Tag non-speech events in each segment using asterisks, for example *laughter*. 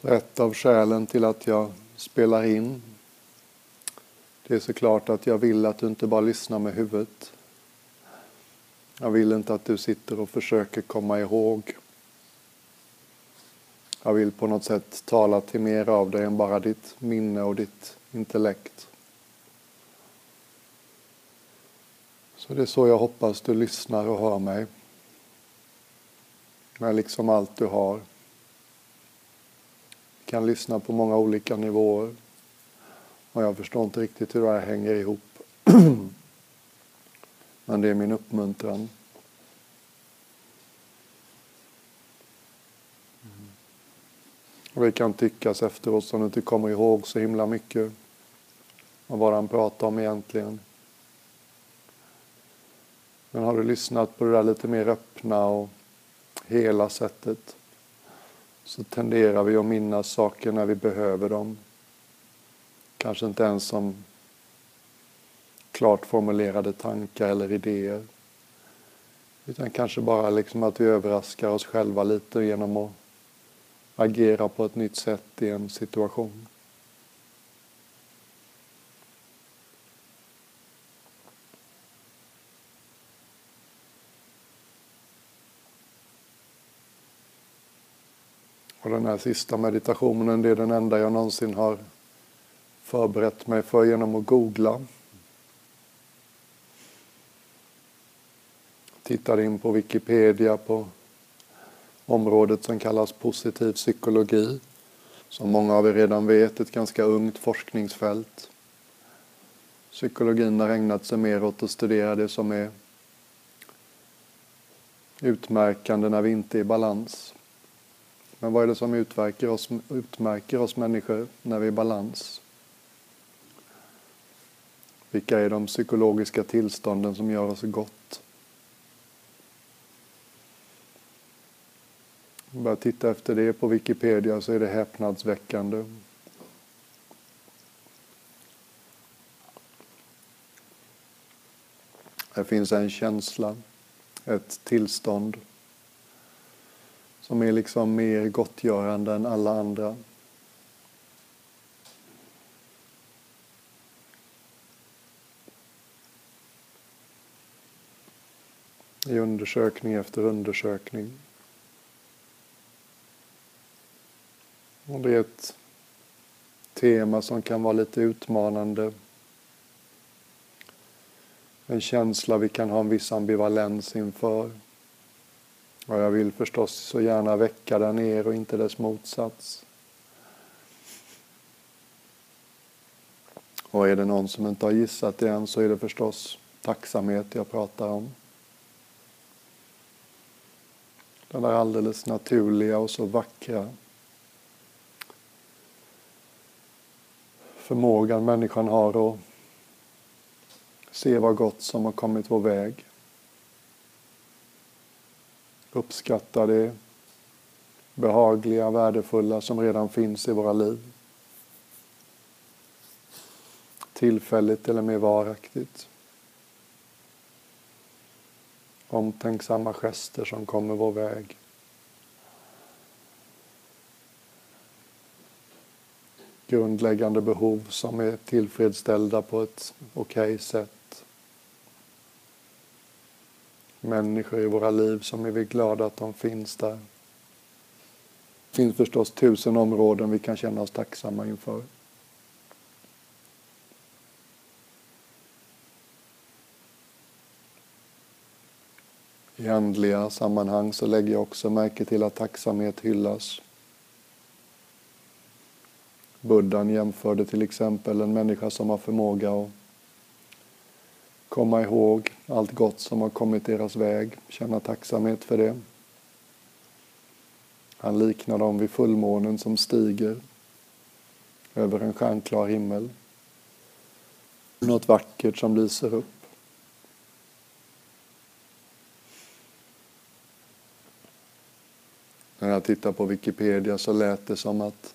Så ett av skälen till att jag spelar in det är såklart att jag vill att du inte bara lyssnar med huvudet. Jag vill inte att du sitter och försöker komma ihåg. Jag vill på något sätt tala till mer av dig än bara ditt minne och ditt intellekt. Så det är så jag hoppas du lyssnar och hör mig. med liksom allt du har. Kan lyssna på många olika nivåer. Och jag förstår inte riktigt hur det här hänger ihop. *clears throat* Men det är min uppmuntran. Och det kan tyckas efteråt som du inte kommer ihåg så himla mycket av vad han pratade om egentligen. Men har du lyssnat på det där lite mer öppna och hela sättet så tenderar vi att minnas saker när vi behöver dem. Kanske inte ens som klart formulerade tankar eller idéer. Utan kanske bara liksom att vi överraskar oss själva lite genom att agera på ett nytt sätt i en situation. Och den här sista meditationen, det är den enda jag någonsin har förberett mig för genom att googla. Tittade in på Wikipedia på området som kallas positiv psykologi. Som många av er redan vet, ett ganska ungt forskningsfält. Psykologin har ägnat sig mer åt att studera det som är utmärkande när vi inte är i balans. Men vad är det som utmärker oss, utmärker oss människor när vi är i balans? Vilka är de psykologiska tillstånden som gör oss gott? Om jag titta efter det på Wikipedia så är det häpnadsväckande. Det finns en känsla, ett tillstånd som är liksom mer gottgörande än alla andra. I undersökning efter undersökning. Och det är ett tema som kan vara lite utmanande. En känsla vi kan ha en viss ambivalens inför. Och jag vill förstås så gärna väcka den er och inte dess motsats. Och är det någon som inte har gissat det än så är det förstås tacksamhet jag pratar om. Den där alldeles naturliga och så vackra förmågan människan har att se vad gott som har kommit vår väg. Uppskatta det behagliga, värdefulla som redan finns i våra liv. Tillfälligt eller mer varaktigt. Omtänksamma gester som kommer vår väg. grundläggande behov som är tillfredsställda på ett okej okay sätt. Människor i våra liv som är vi glada att de finns där. Det finns förstås tusen områden vi kan känna oss tacksamma inför. I andliga sammanhang så lägger jag också märke till att tacksamhet hyllas. Buddhan jämförde till exempel en människa som har förmåga att komma ihåg allt gott som har kommit deras väg, känna tacksamhet för det. Han liknar dem vid fullmånen som stiger över en stjärnklar himmel. Något vackert som lyser upp. När jag tittar på Wikipedia så lät det som att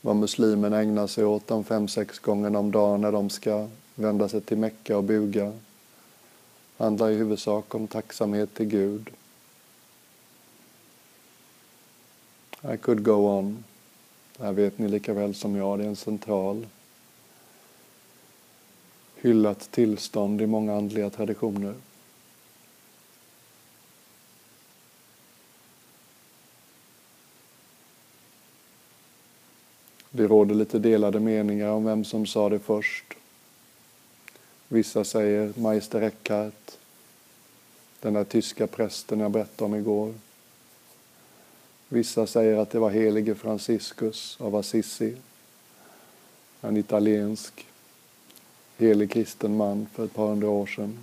vad muslimerna ägnar sig åt de fem, sex gångerna om dagen när de ska vända sig till Mecka och buga handlar i huvudsak om tacksamhet till Gud. I could go on. Det här vet ni lika väl som jag, det är en central hyllat tillstånd i många andliga traditioner. Det råder lite delade meningar om vem som sa det först. Vissa säger Meister Eckhart, den där tyska prästen jag berättade om igår. Vissa säger att det var helige Franciscus av Assisi, en italiensk helig kristen man för ett par hundra år sedan.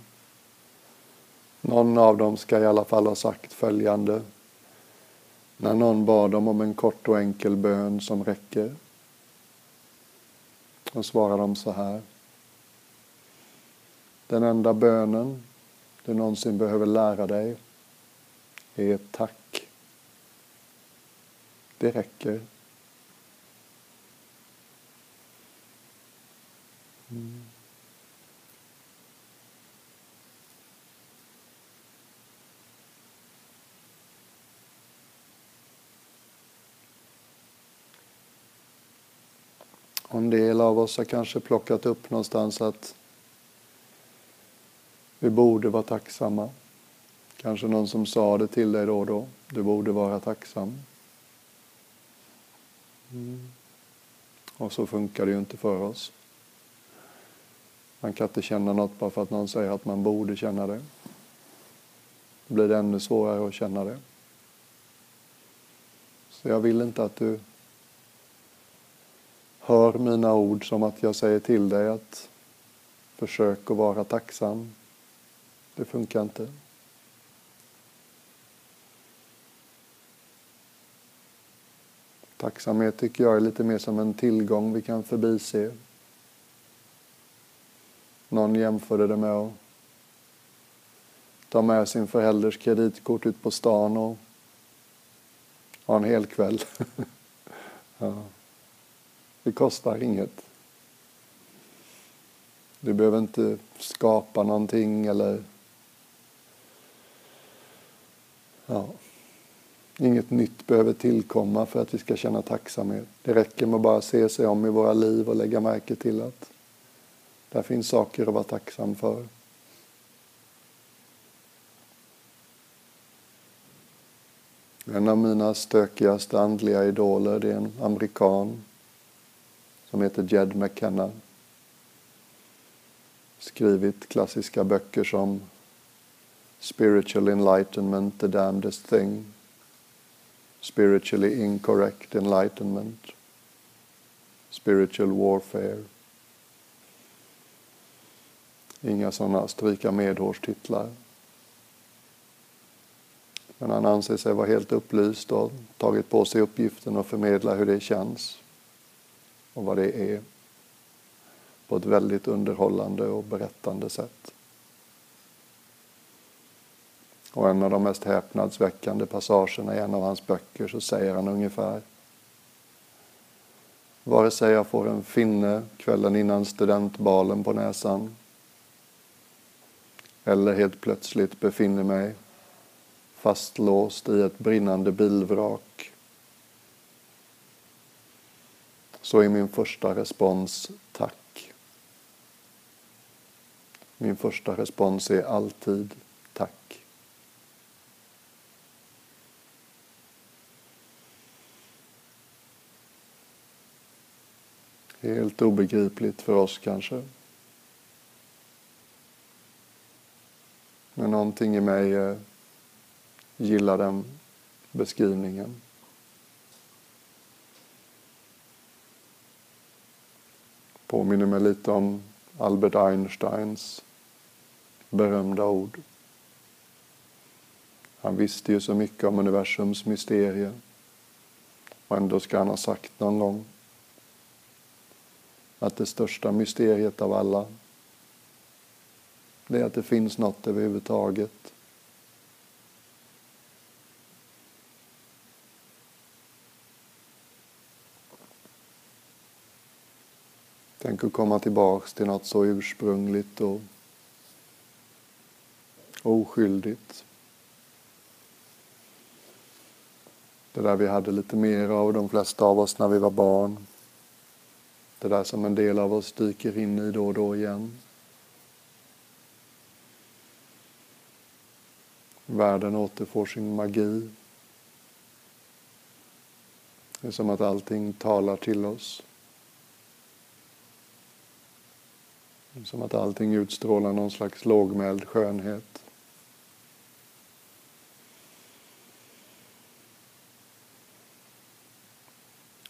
Någon av dem ska i alla fall ha sagt följande. När någon bad dem om en kort och enkel bön som räcker. Då svarar de så här. Den enda bönen du någonsin behöver lära dig är tack. Det räcker. Mm. Och en del av oss har kanske plockat upp någonstans att vi borde vara tacksamma. Kanske någon som sa det till dig då och då. Du borde vara tacksam. Mm. Och så funkar det ju inte för oss. Man kan inte känna något bara för att någon säger att man borde känna det. Då blir det ännu svårare att känna det. Så jag vill inte att du hör mina ord som att jag säger till dig att försök att vara tacksam. Det funkar inte. Tacksamhet tycker jag är lite mer som en tillgång vi kan förbise. Någon jämförde det med att ta med sin förälders kreditkort ut på stan och ha en hel kväll. *laughs* ja. Det kostar inget. Du behöver inte skapa någonting eller ja, inget nytt behöver tillkomma för att vi ska känna tacksamhet. Det räcker med att bara se sig om i våra liv och lägga märke till att där finns saker att vara tacksam för. En av mina stökigaste andliga idoler det är en amerikan som heter Jed McKenna. Skrivit klassiska böcker som Spiritual Enlightenment, The Damnedest Thing, Spiritually Incorrect Enlightenment, Spiritual Warfare. Inga sådana stryka medhårstitlar. Men han anser sig vara helt upplyst och tagit på sig uppgiften att förmedla hur det känns och vad det är på ett väldigt underhållande och berättande sätt. Och en av de mest häpnadsväckande passagerna i en av hans böcker så säger han ungefär Vare sig jag får en finne kvällen innan studentbalen på näsan eller helt plötsligt befinner mig fastlåst i ett brinnande bilvrak så är min första respons tack. Min första respons är alltid tack. Helt obegripligt för oss kanske. Men någonting i mig eh, gillar den beskrivningen. Påminner mig lite om Albert Einsteins berömda ord. Han visste ju så mycket om universums mysterier och ändå ska han ha sagt någon gång att det största mysteriet av alla det är att det finns något överhuvudtaget Tänk att komma tillbaks till något så ursprungligt och oskyldigt. Det där vi hade lite mer av, de flesta av oss, när vi var barn. Det där som en del av oss dyker in i då och då igen. Världen återfår sin magi. Det är som att allting talar till oss. Det är som att allting utstrålar någon slags lågmäld skönhet.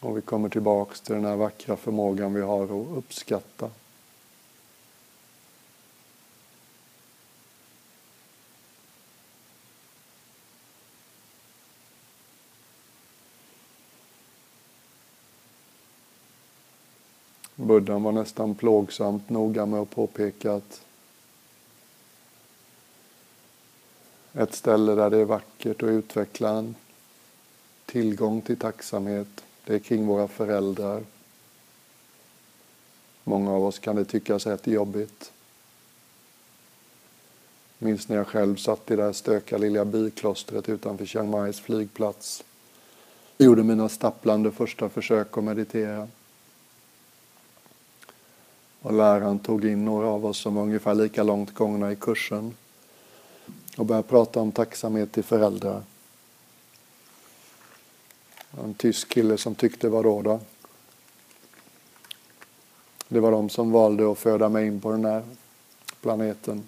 Och vi kommer tillbaks till den här vackra förmågan vi har att uppskatta. Buddhan var nästan plågsamt noga med att påpeka att ett ställe där det är vackert att utveckla en tillgång till tacksamhet det är kring våra föräldrar. Många av oss kan det tyckas rätt jobbigt. Minns när jag själv satt i det här stökiga lilla biklostret utanför Chiang Mais flygplats. Jag gjorde mina stapplande första försök att meditera. Och läraren tog in några av oss som var ungefär lika långt gångna i kursen och började prata om tacksamhet till föräldrar. En tysk kille som tyckte vadå då? Det var de som valde att föda mig in på den här planeten.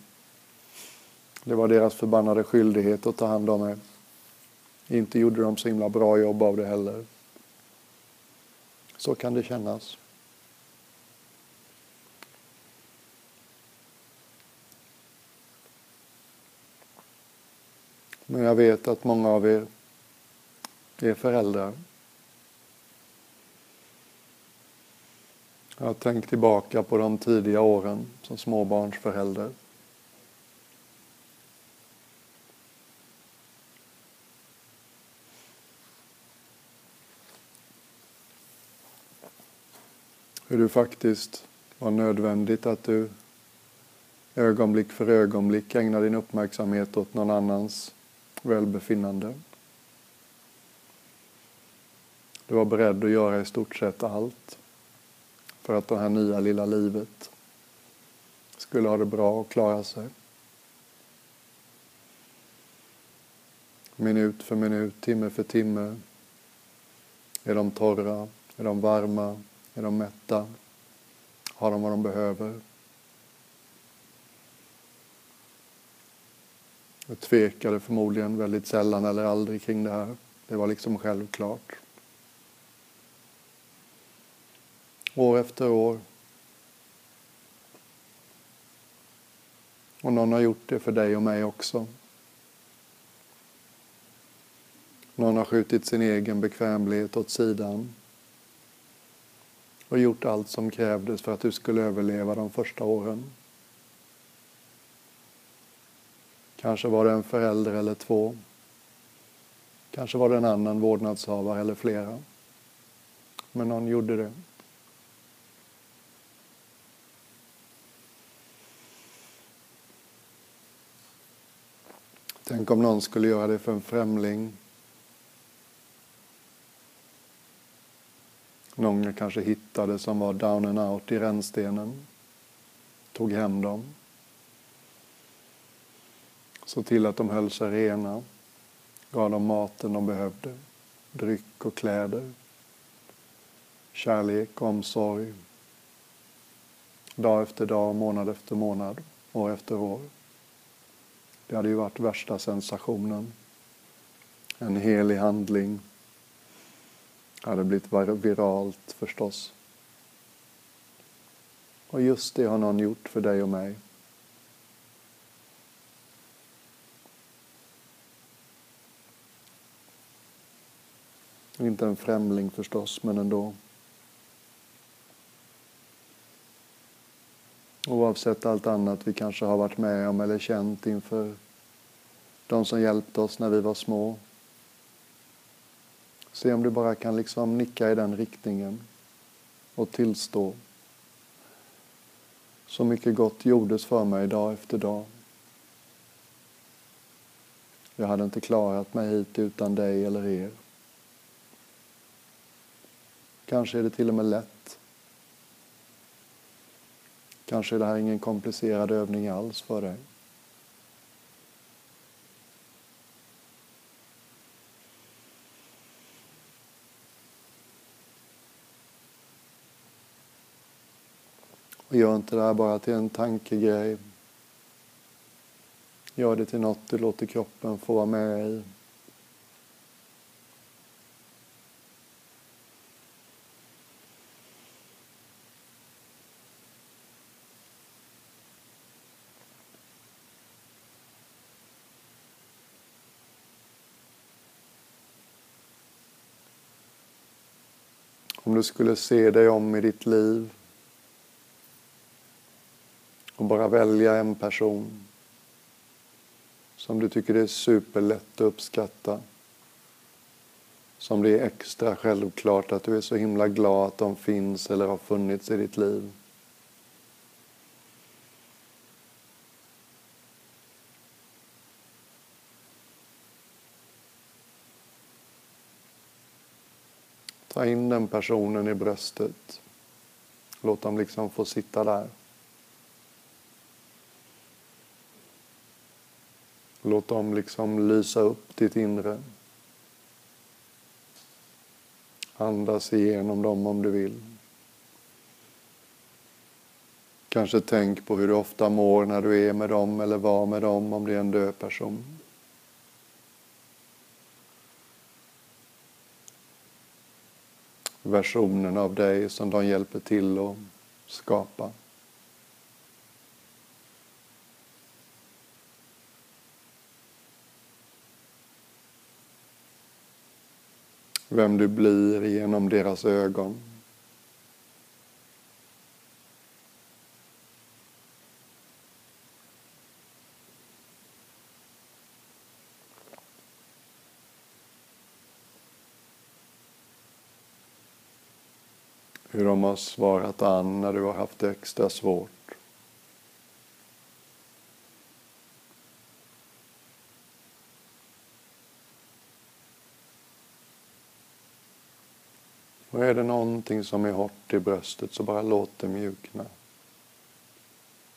Det var deras förbannade skyldighet att ta hand om mig. Inte gjorde de så himla bra jobb av det heller. Så kan det kännas. Men jag vet att många av er är föräldrar. Jag har tänkt tillbaka på de tidiga åren som småbarnsförälder. Hur det faktiskt var nödvändigt att du ögonblick för ögonblick ägnar din uppmärksamhet åt någon annans välbefinnande. Du var beredd att göra i stort sett allt för att det här nya lilla livet skulle ha det bra och klara sig. Minut för minut, timme för timme. Är de torra? Är de varma? Är de mätta? Har de vad de behöver? Jag tvekade förmodligen väldigt sällan eller aldrig kring det här. Det var liksom självklart. År efter år. Och någon har gjort det för dig och mig också. Någon har skjutit sin egen bekvämlighet åt sidan och gjort allt som krävdes för att du skulle överleva de första åren. Kanske var det en förälder eller två. Kanske var det en annan vårdnadshavare eller flera. Men någon gjorde det. Tänk om någon skulle göra det för en främling. Någon jag kanske hittade som var down and out i rännstenen. Tog hem dem. Såg till att de höll sig rena. Gav dem maten de behövde. Dryck och kläder. Kärlek och omsorg. Dag efter dag, månad efter månad, år efter år. Det hade ju varit värsta sensationen. En helig handling. Det hade blivit viralt förstås. Och just det har någon gjort för dig och mig. Inte en främling förstås, men ändå. Oavsett allt annat vi kanske har varit med om eller känt inför de som hjälpte oss när vi var små. Se om du bara kan liksom nicka i den riktningen och tillstå. Så mycket gott gjordes för mig dag efter dag. Jag hade inte klarat mig hit utan dig eller er. Kanske är det till och med lätt. Kanske är det här ingen komplicerad övning alls för dig. Och gör inte det här bara till en tankegrej. Gör det till något du låter kroppen få vara med i. Om du skulle se dig om i ditt liv och bara välja en person som du tycker det är superlätt att uppskatta. Som det är extra självklart att du är så himla glad att de finns eller har funnits i ditt liv. Ta in den personen i bröstet. Låt dem liksom få sitta där. Låt dem liksom lysa upp ditt inre. Andas igenom dem om du vill. Kanske tänk på hur du ofta mår när du är med dem eller var med dem om det är en död person. Versionen av dig som de hjälper till att skapa. vem du blir genom deras ögon. Hur de har svarat an när du har haft det extra svårt. Och är det någonting som är hårt i bröstet så bara låt det mjukna.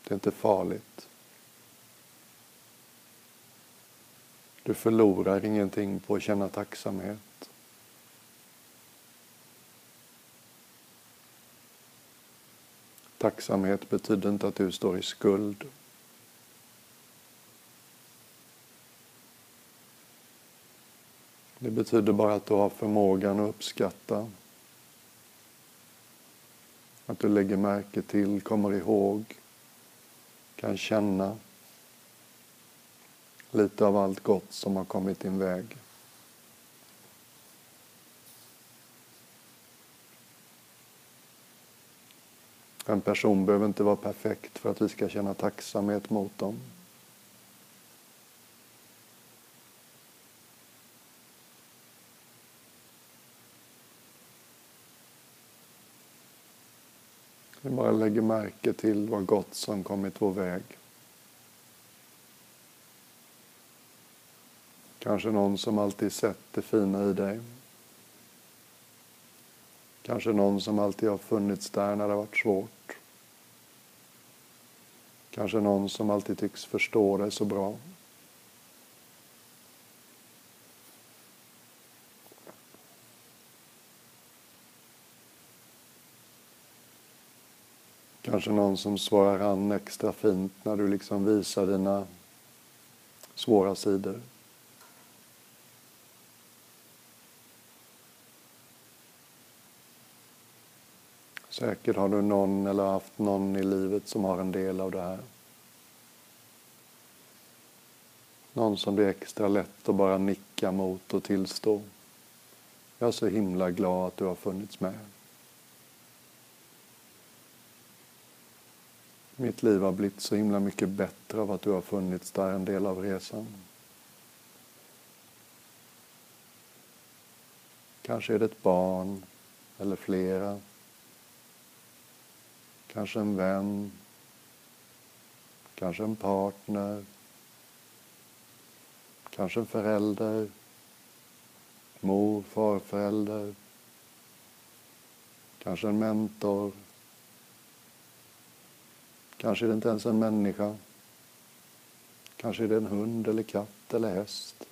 Det är inte farligt. Du förlorar ingenting på att känna tacksamhet. Tacksamhet betyder inte att du står i skuld. Det betyder bara att du har förmågan att uppskatta att du lägger märke till, kommer ihåg, kan känna lite av allt gott som har kommit din väg. En person behöver inte vara perfekt för att vi ska känna tacksamhet mot dem. Vi bara lägger märke till vad gott som kommit vår väg. Kanske någon som alltid sett det fina i dig. Kanske någon som alltid har funnits där när det har varit svårt. Kanske någon som alltid tycks förstå dig så bra. Kanske någon som svarar an extra fint när du liksom visar dina svåra sidor. Säkert har du någon eller haft någon i livet som har en del av det här. Någon som det är extra lätt att bara nicka mot och tillstå. Jag är så himla glad att du har funnits med. Mitt liv har blivit så himla mycket bättre av att du har funnits där en del av resan. Kanske är det ett barn eller flera. Kanske en vän. Kanske en partner. Kanske en förälder. Mor, farförälder. Kanske en mentor. Kanske är det inte ens en människa. Kanske är det en hund eller katt eller häst.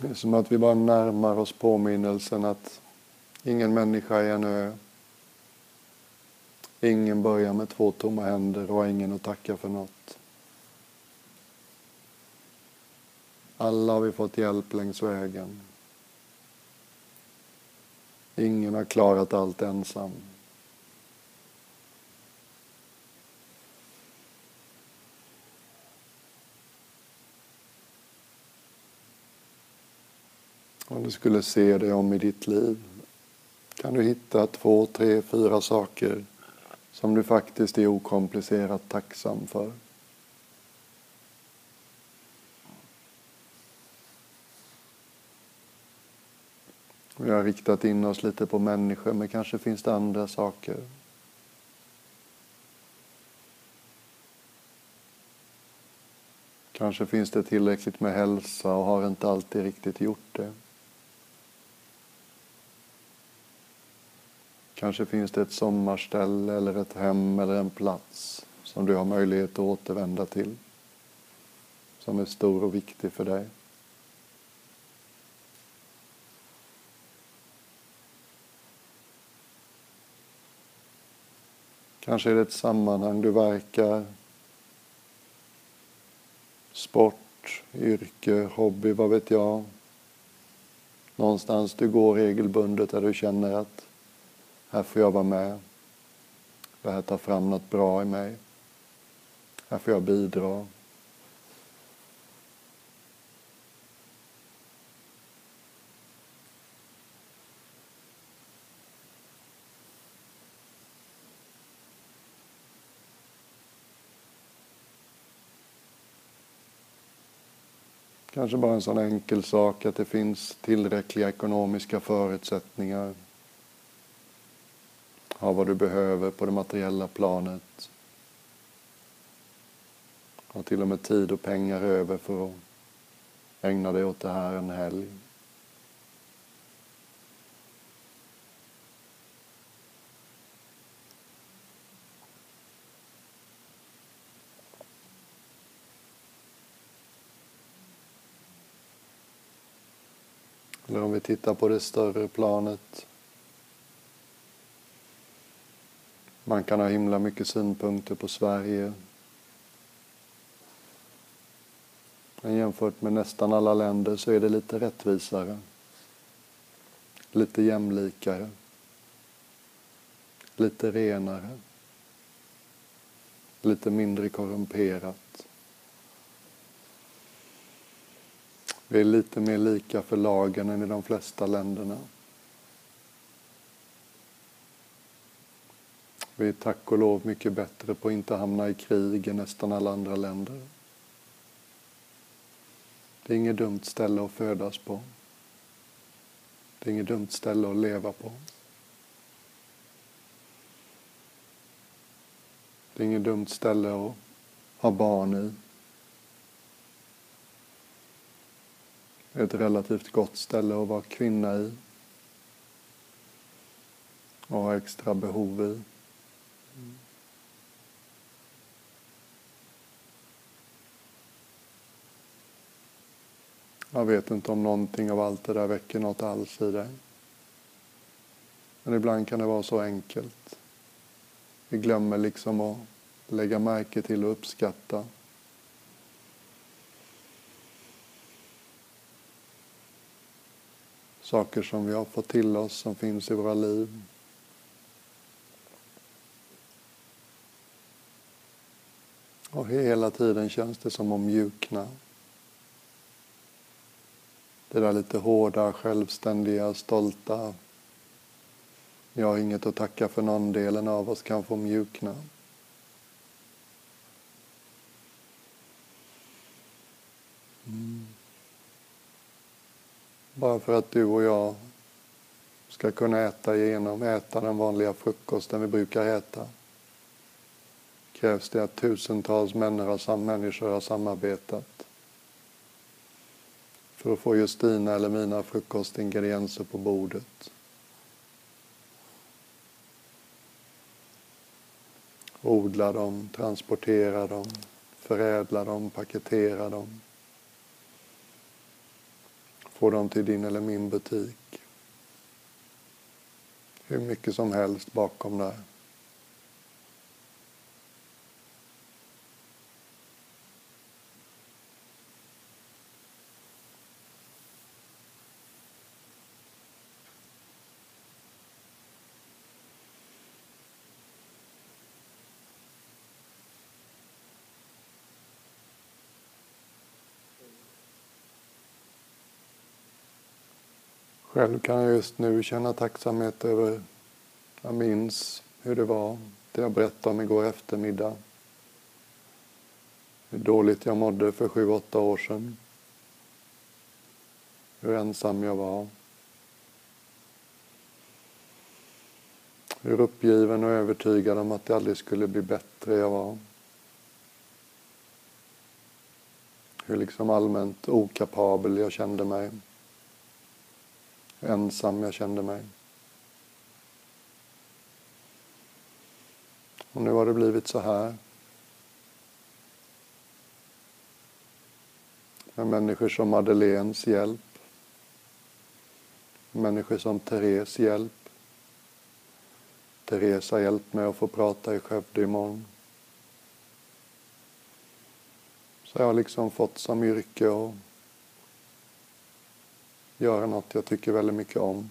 Det är som att vi bara närmar oss påminnelsen att ingen människa är en ö. Ingen börjar med två tomma händer och har ingen att tacka för något. Alla har vi fått hjälp längs vägen. Ingen har klarat allt ensam. Om du skulle se dig om i ditt liv kan du hitta två, tre, fyra saker som du faktiskt är okomplicerat tacksam för. Vi har riktat in oss lite på människor, men kanske finns det andra saker. Kanske finns det tillräckligt med hälsa och har inte alltid riktigt gjort det. Kanske finns det ett sommarställe eller ett hem eller en plats som du har möjlighet att återvända till. Som är stor och viktig för dig. Kanske är det ett sammanhang du verkar. Sport, yrke, hobby, vad vet jag. Någonstans du går regelbundet där du känner att här får jag vara med. Det här tar fram något bra i mig. Här får jag bidra. Kanske bara en sån enkel sak att det finns tillräckliga ekonomiska förutsättningar ha vad du behöver på det materiella planet. Ha till och med tid och pengar över för att ägna dig åt det här en helg. Eller om vi tittar på det större planet. Man kan ha himla mycket synpunkter på Sverige. Men jämfört med nästan alla länder så är det lite rättvisare. Lite jämlikare. Lite renare. Lite mindre korrumperat. Vi är lite mer lika för lagen än i de flesta länderna. Vi är tack och lov mycket bättre på att inte hamna i krig än nästan alla andra länder. Det är inget dumt ställe att födas på. Det är inget dumt ställe att leva på. Det är inget dumt ställe att ha barn i. Det är ett relativt gott ställe att vara kvinna i och ha extra behov i. Jag vet inte om någonting av allt det där väcker något alls i dig. Men ibland kan det vara så enkelt. Vi glömmer liksom att lägga märke till och uppskatta. Saker som vi har fått till oss, som finns i våra liv. Och hela tiden känns det som att mjukna. Det där lite hårda, självständiga, stolta. Jag har inget att tacka för någon delen av oss kan få mjukna. Mm. Bara för att du och jag ska kunna äta igenom, äta den vanliga frukosten vi brukar äta krävs det att tusentals människor har samarbetat för att få just dina eller mina frukostingredienser på bordet. Odla dem, transportera dem, förädla dem, paketera dem. Få dem till din eller min butik. Hur mycket som helst bakom där. Själv kan jag just nu känna tacksamhet över, jag minns hur det var, det jag berättade om igår eftermiddag. Hur dåligt jag mådde för sju, åtta år sedan. Hur ensam jag var. Hur uppgiven och övertygad om att det aldrig skulle bli bättre jag var. Hur liksom allmänt okapabel jag kände mig ensam jag kände mig. Och nu har det blivit så här. Med människor som Madeleines hjälp. Människor som Therese hjälp. Therese har hjälpt mig att få prata i Skövde imorgon. Så jag har liksom fått som yrke och göra något jag tycker väldigt mycket om.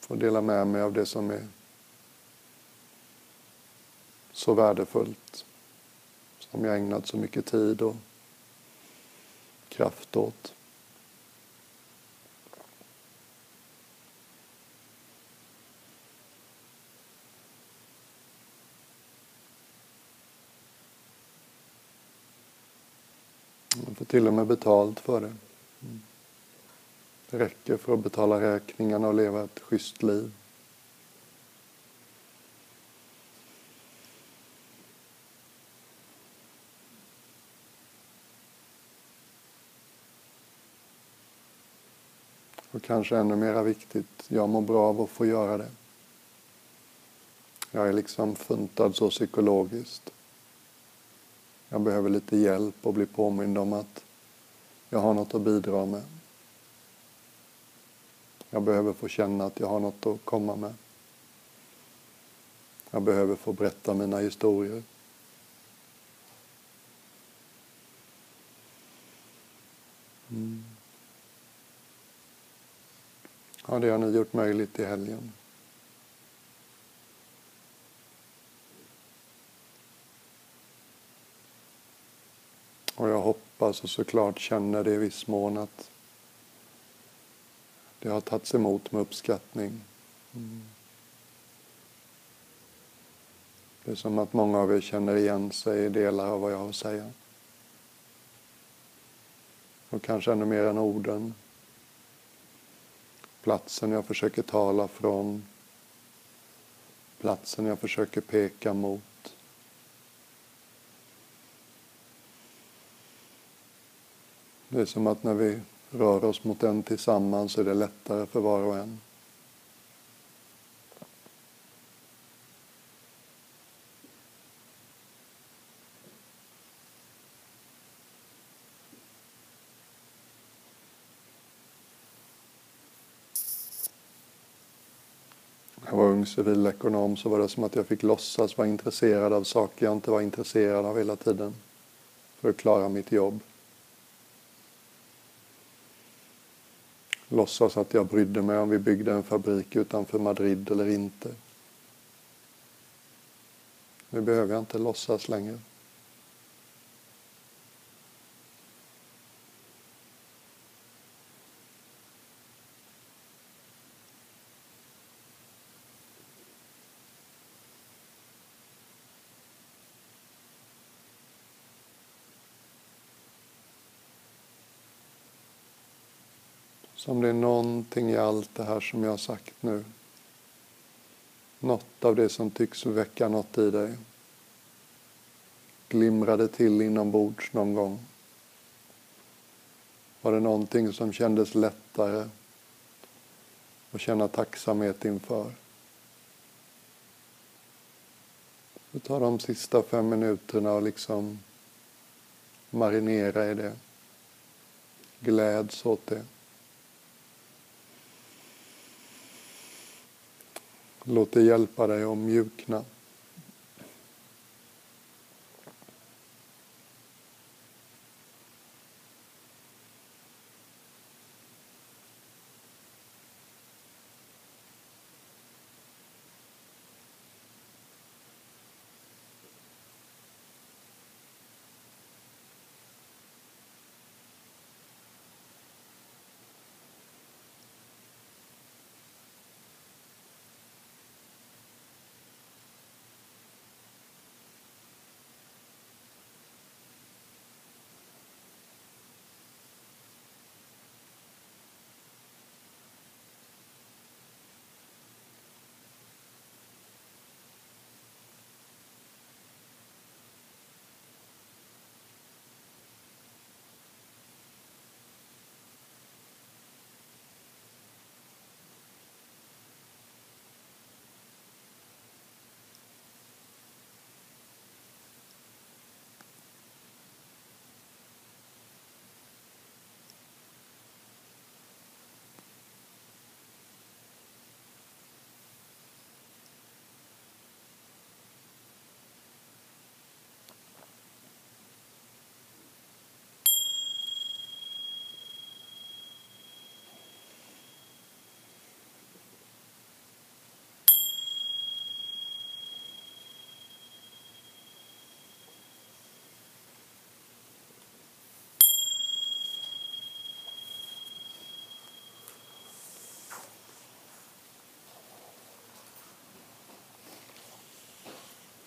Få dela med mig av det som är så värdefullt. Som jag ägnat så mycket tid och kraft åt. Jag får till och med betalt för det. Det räcker för att betala räkningarna och leva ett schysst liv. Och kanske ännu mera viktigt, jag mår bra av att få göra det. Jag är liksom funtad så psykologiskt. Jag behöver lite hjälp och bli påmind om att jag har något att bidra med. Jag behöver få känna att jag har något att komma med. Jag behöver få berätta mina historier. Mm. Ja, det har ni gjort möjligt i helgen. Jag såklart känner det i viss mån att det har tagits emot med uppskattning. Mm. Det är som att många av er känner igen sig i delar av vad jag har att säga. Och kanske ännu mer än orden. Platsen jag försöker tala från. Platsen jag försöker peka mot. Det är som att när vi rör oss mot den tillsammans så är det lättare för var och en. När jag var ung civilekonom så var det som att jag fick låtsas vara intresserad av saker jag inte var intresserad av hela tiden för att klara mitt jobb. Låtsas att jag brydde mig om vi byggde en fabrik utanför Madrid eller inte. Nu behöver jag inte låtsas längre. Så om det är någonting i allt det här som jag har sagt nu, något av det som tycks väcka något i dig, glimrade till inombords någon gång? Var det någonting som kändes lättare att känna tacksamhet inför? Så ta de sista fem minuterna och liksom marinera i det. Gläds åt det. Låt det hjälpa dig att mjukna.